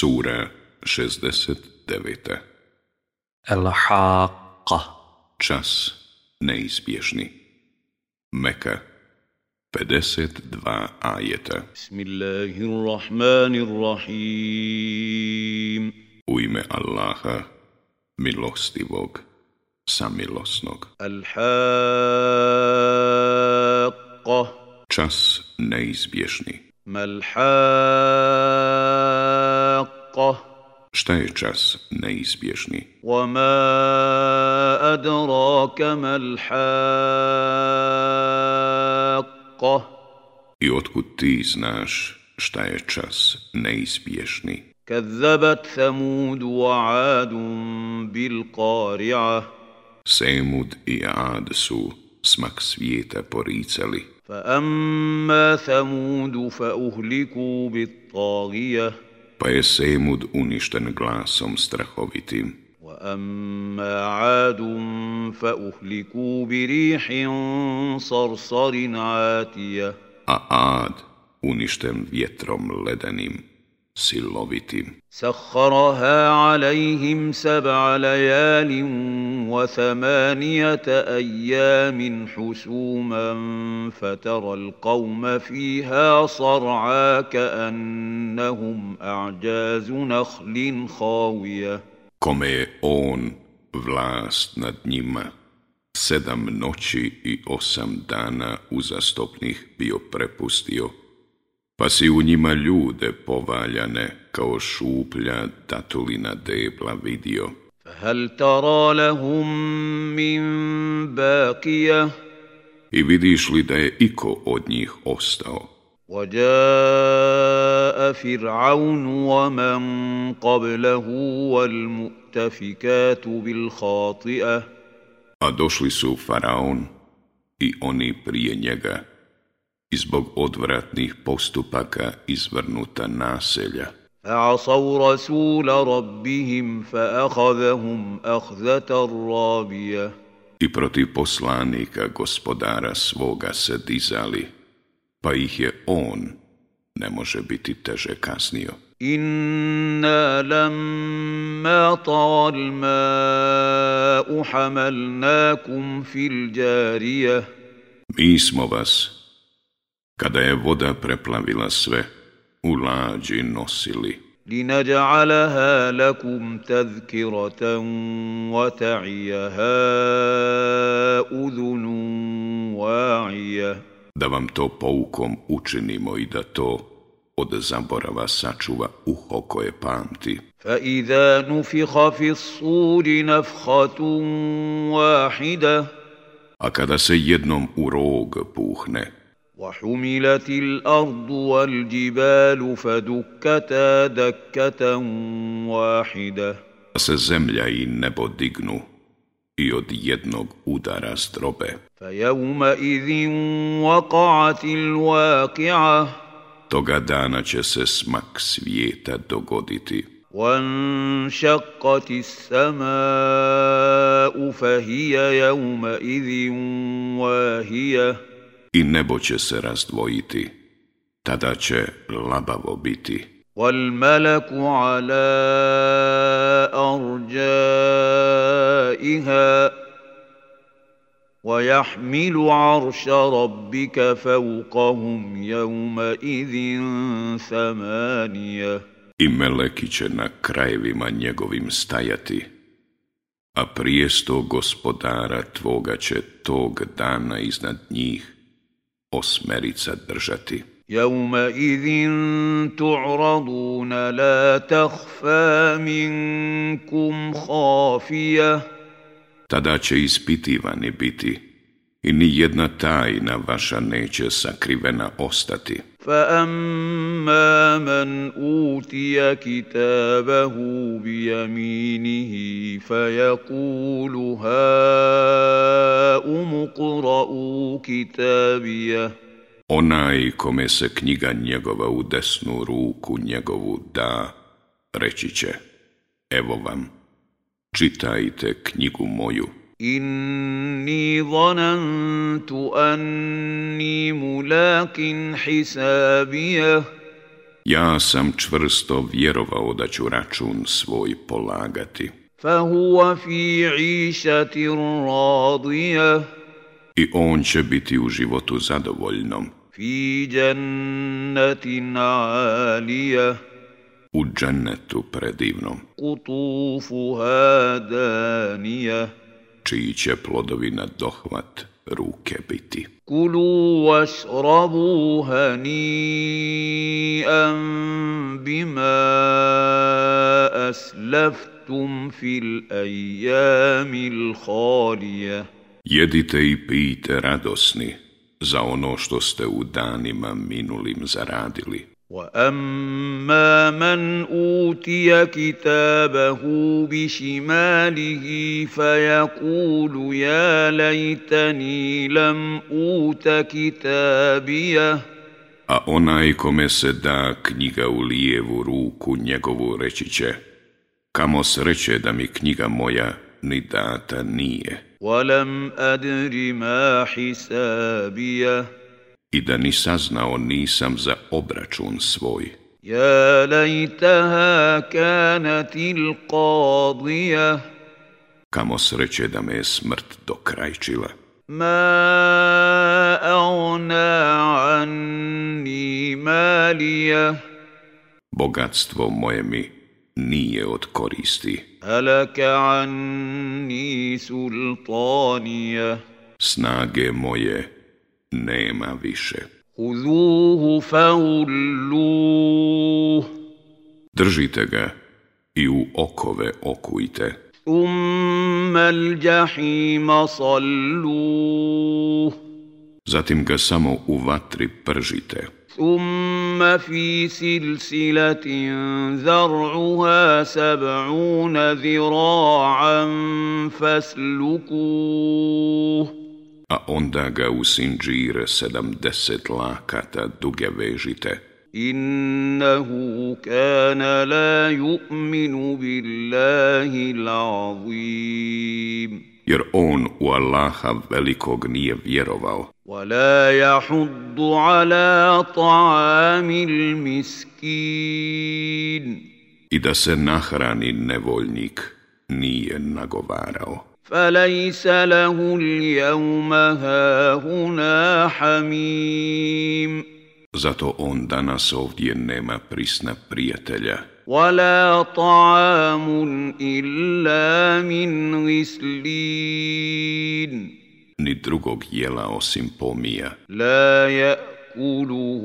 Sura 69. Al-Haqqa. Čas neizbježni. Meka 52 ajeta. Bismillahirrahmanirrahim. U ime Allaha, milostivog, samilosnog. Al-Haqqa. Čas neizbježni. Mal-Haqqa. Šta je čas neizbježni? وَمَا أَدْرَاكَ مَا I otkud ti znaš šta je čas neizbježni? كذبت ثمود وعاد بالقارعة Semud i Ad su smak svijeta poricali. فأما ثمود فأهلكوا بالطاغية pa je Semud uništen glasom strahovitim. وَأَمَّا عَادٌ فَأُهْلِكُوا بِرِيحٍ صَرْصَرٍ عَاتِيَةٍ A Ad uništen vjetrom ledanim. siloviti. سخرها عليهم سبع ليال وثمانية أيام حسوما فترى القوم فيها صرعى كأنهم a'jazu nakhlin خاوية Kome je on vlast nad njima sedam noći i osam dana uzastopnih bio prepustio pa si u njima ljude povaljane kao šuplja tatulina debla vidio. Hal tara lahum min bakija? I vidiš li da je iko od njih ostao? وجاء فرعون ومن قبله والمؤتفكات بالخاطئة A došli su Faraon i oni prije njega i zbog odvratnih postupaka izvrnuta naselja. فعصوا رسول ربهم فأخذهم أخذة رابية I protiv poslanika gospodara svoga se dizali, pa ih je on ne može biti teže kaznio. Inna lamma tal ma'u hamalnakum fil jarijah Mi smo vas kada je voda preplavila sve, u lađi nosili. لِنَجْعَلَهَا لَكُمْ تَذْكِرَةً وَتَعِيَهَا أُذُنٌ وَاعِيَةٌ Da vam to poukom učinimo i da to od zaborava sačuva uho koje pamti. فَإِذَا نُفِخَ فِي الصُّورِ نَفْخَةٌ وَاحِدَةٌ A kada se jednom u rog puhne, وحملت الارض والجبال فدكتا دكه واحده se zemlja i nebo dignu i od jednog udara فَيَوْمَئِذٍ وَقَعَتِ الْوَاقِعَةِ Toga dana će se smak svijeta dogoditi. وَانْشَقَّتِ السَّمَاءُ فَهِيَ يَوْمَئِذٍ وَاهِيَةٌ i nebo će se razdvojiti. Tada će labavo biti. وَالْمَلَكُ عَلَىٰ أَرْجَائِهَا وَيَحْمِلُ عَرْشَ رَبِّكَ فَوْقَهُمْ يَوْمَ إِذٍ ثَمَانِيَةً I meleki će na krajevima njegovim stajati, a prijesto gospodara tvoga će tog dana iznad njih 24 osmerica držati. Jaume idin tu'raduna la tahfa minkum hafija. Tada će ispitivani biti i ni jedna tajna vaša neće sakrivena ostati. فأما من أوتي كتابه بيمينه فيقول هاؤم اقرءوا كتابيه Onaj kome se knjiga njegova u desnu ruku njegovu da, reći će, evo vam, čitajte knjigu moju. إني ظننت أني ملاك حسابيه Ja sam čvrsto vjerovao da ću račun svoj polagati. فهو في عيشة راضية I on će biti u životu zadovoljnom. في جنة عالية U džennetu predivnom. قطوفها دانية čiji će plodovi na dohvat ruke biti. Kulu vašrabu hani bima aslaftum fil ajamil halije. Jedite i pijte radosni za ono što ste u danima minulim zaradili. وَأَمَّا مَنْ أُوتِيَ كِتَابَهُ بِشِمَالِهِ فَيَقُولُ يَا لَيْتَنِي لَمْ أُوتَ كِتَابِيَهْ A onaj kome se da knjiga u lijevu ruku njegovu reći će, kamo sreće da mi knjiga moja ni data nije. وَلَمْ أَدْرِ مَا حِسَابِيَهْ i da ni saznao nisam za obračun svoj. Ja lejtaha kanat il qadija. Kamo sreće da me je smrt dokrajčila. Ma ona anni malija. Bogatstvo moje mi nije od koristi. Alaka anni sultanija. Snage moje nije nema više. Uzuhu faulluh. Držite ga i u okove okujte. Ummel jahima salluh. Zatim ga samo u vatri pržite. ثم في سلسلة ذرعها سبعون ذراعا فاسلكوه a onda ga u sinđir sedamdeset lakata duge vežite. Innehu kana la ju'minu billahi l'azim. Jer on u Allaha velikog nije vjerovao. Wa la yahuddu ala ta'amil miskin. I da se nahrani nevoljnik nije nagovarao. فليس له اليوم هاهنا حميم Zato on danas ovdje nema prisna prijatelja. ولا طعام إلا من غسلين Ni drugog jela osim pomija. لا يأكله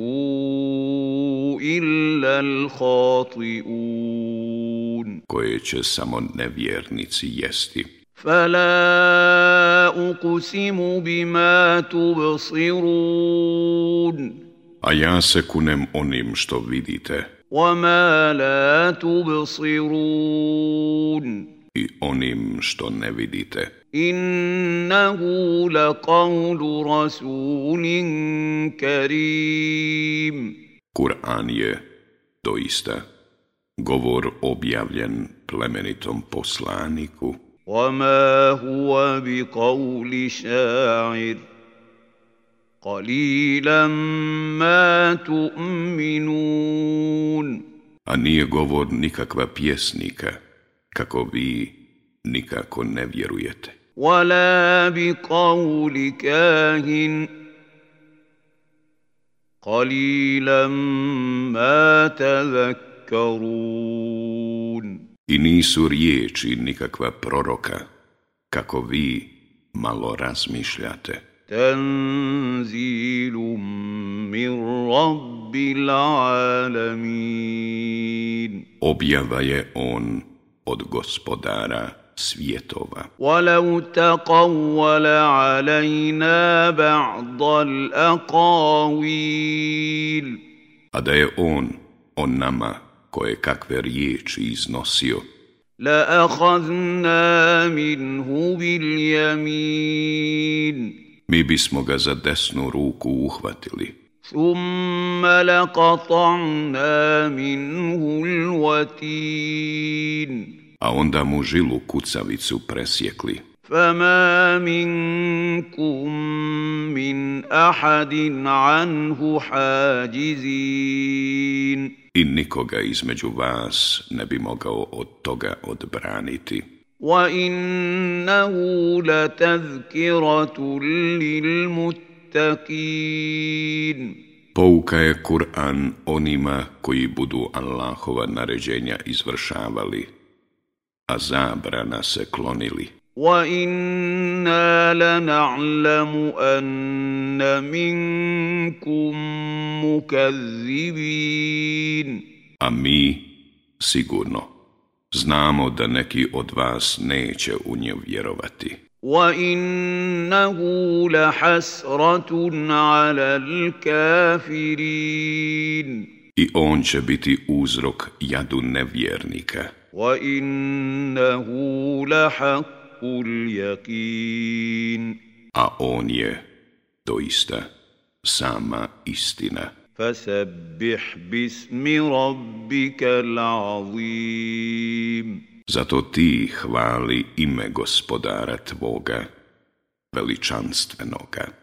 إلا الخاطئون Koje će samo nevjernici jesti. فلا أقسم بما تبصرون A ja se kunem onim što vidite. وما لا تبصرون I onim što ne vidite. إِنَّهُ لَقَوْلُ رَسُولٍ كَرِيمٍ Kur'an je doista govor objavljen plemenitom poslaniku. وما هو بقول شاعر قليلا ما تؤمنون A nije govor nikakva pjesnika, kako vi nikako ne vjerujete. ولا بقول كاهن قليلا ما تذكرون i nisu riječi nikakva proroka, kako vi malo razmišljate. Tanzilum min Rabbil alamin. Objava je on od gospodara svjetova. Walau taqawwala alayna ba'd al-aqawil. A da je on on nama koje kakve riječi iznosio. La ahazna minhu bil jamin. Mi bismo ga za desnu ruku uhvatili. Thumma la qata'na minhu l-watin. A onda mu žilu kucavicu presjekli. Fama minkum min ahadin anhu hađizin i nikoga između vas ne bi mogao od toga odbraniti. Wa innahu latazkiratun lilmuttaqin. Pouka je Kur'an onima koji budu Allahova naređenja izvršavali, a zabrana se klonili. وَإِنَّا لَنَعْلَمُ أَنَّ مِنْكُمْ مُكَذِّبِينَ A mi, sigurno, znamo da neki od vas neće u nju vjerovati. وَإِنَّهُ لَحَسْرَةٌ عَلَى الْكَافِرِينَ I on će biti uzrok jadu nevjernika. وَإِنَّهُ لَحَقٌ uljekin. A on je doista sama istina. Fasabbih bismi rabbike l'azim. Zato ti hvali ime gospodara tvoga, veličanstvenoga.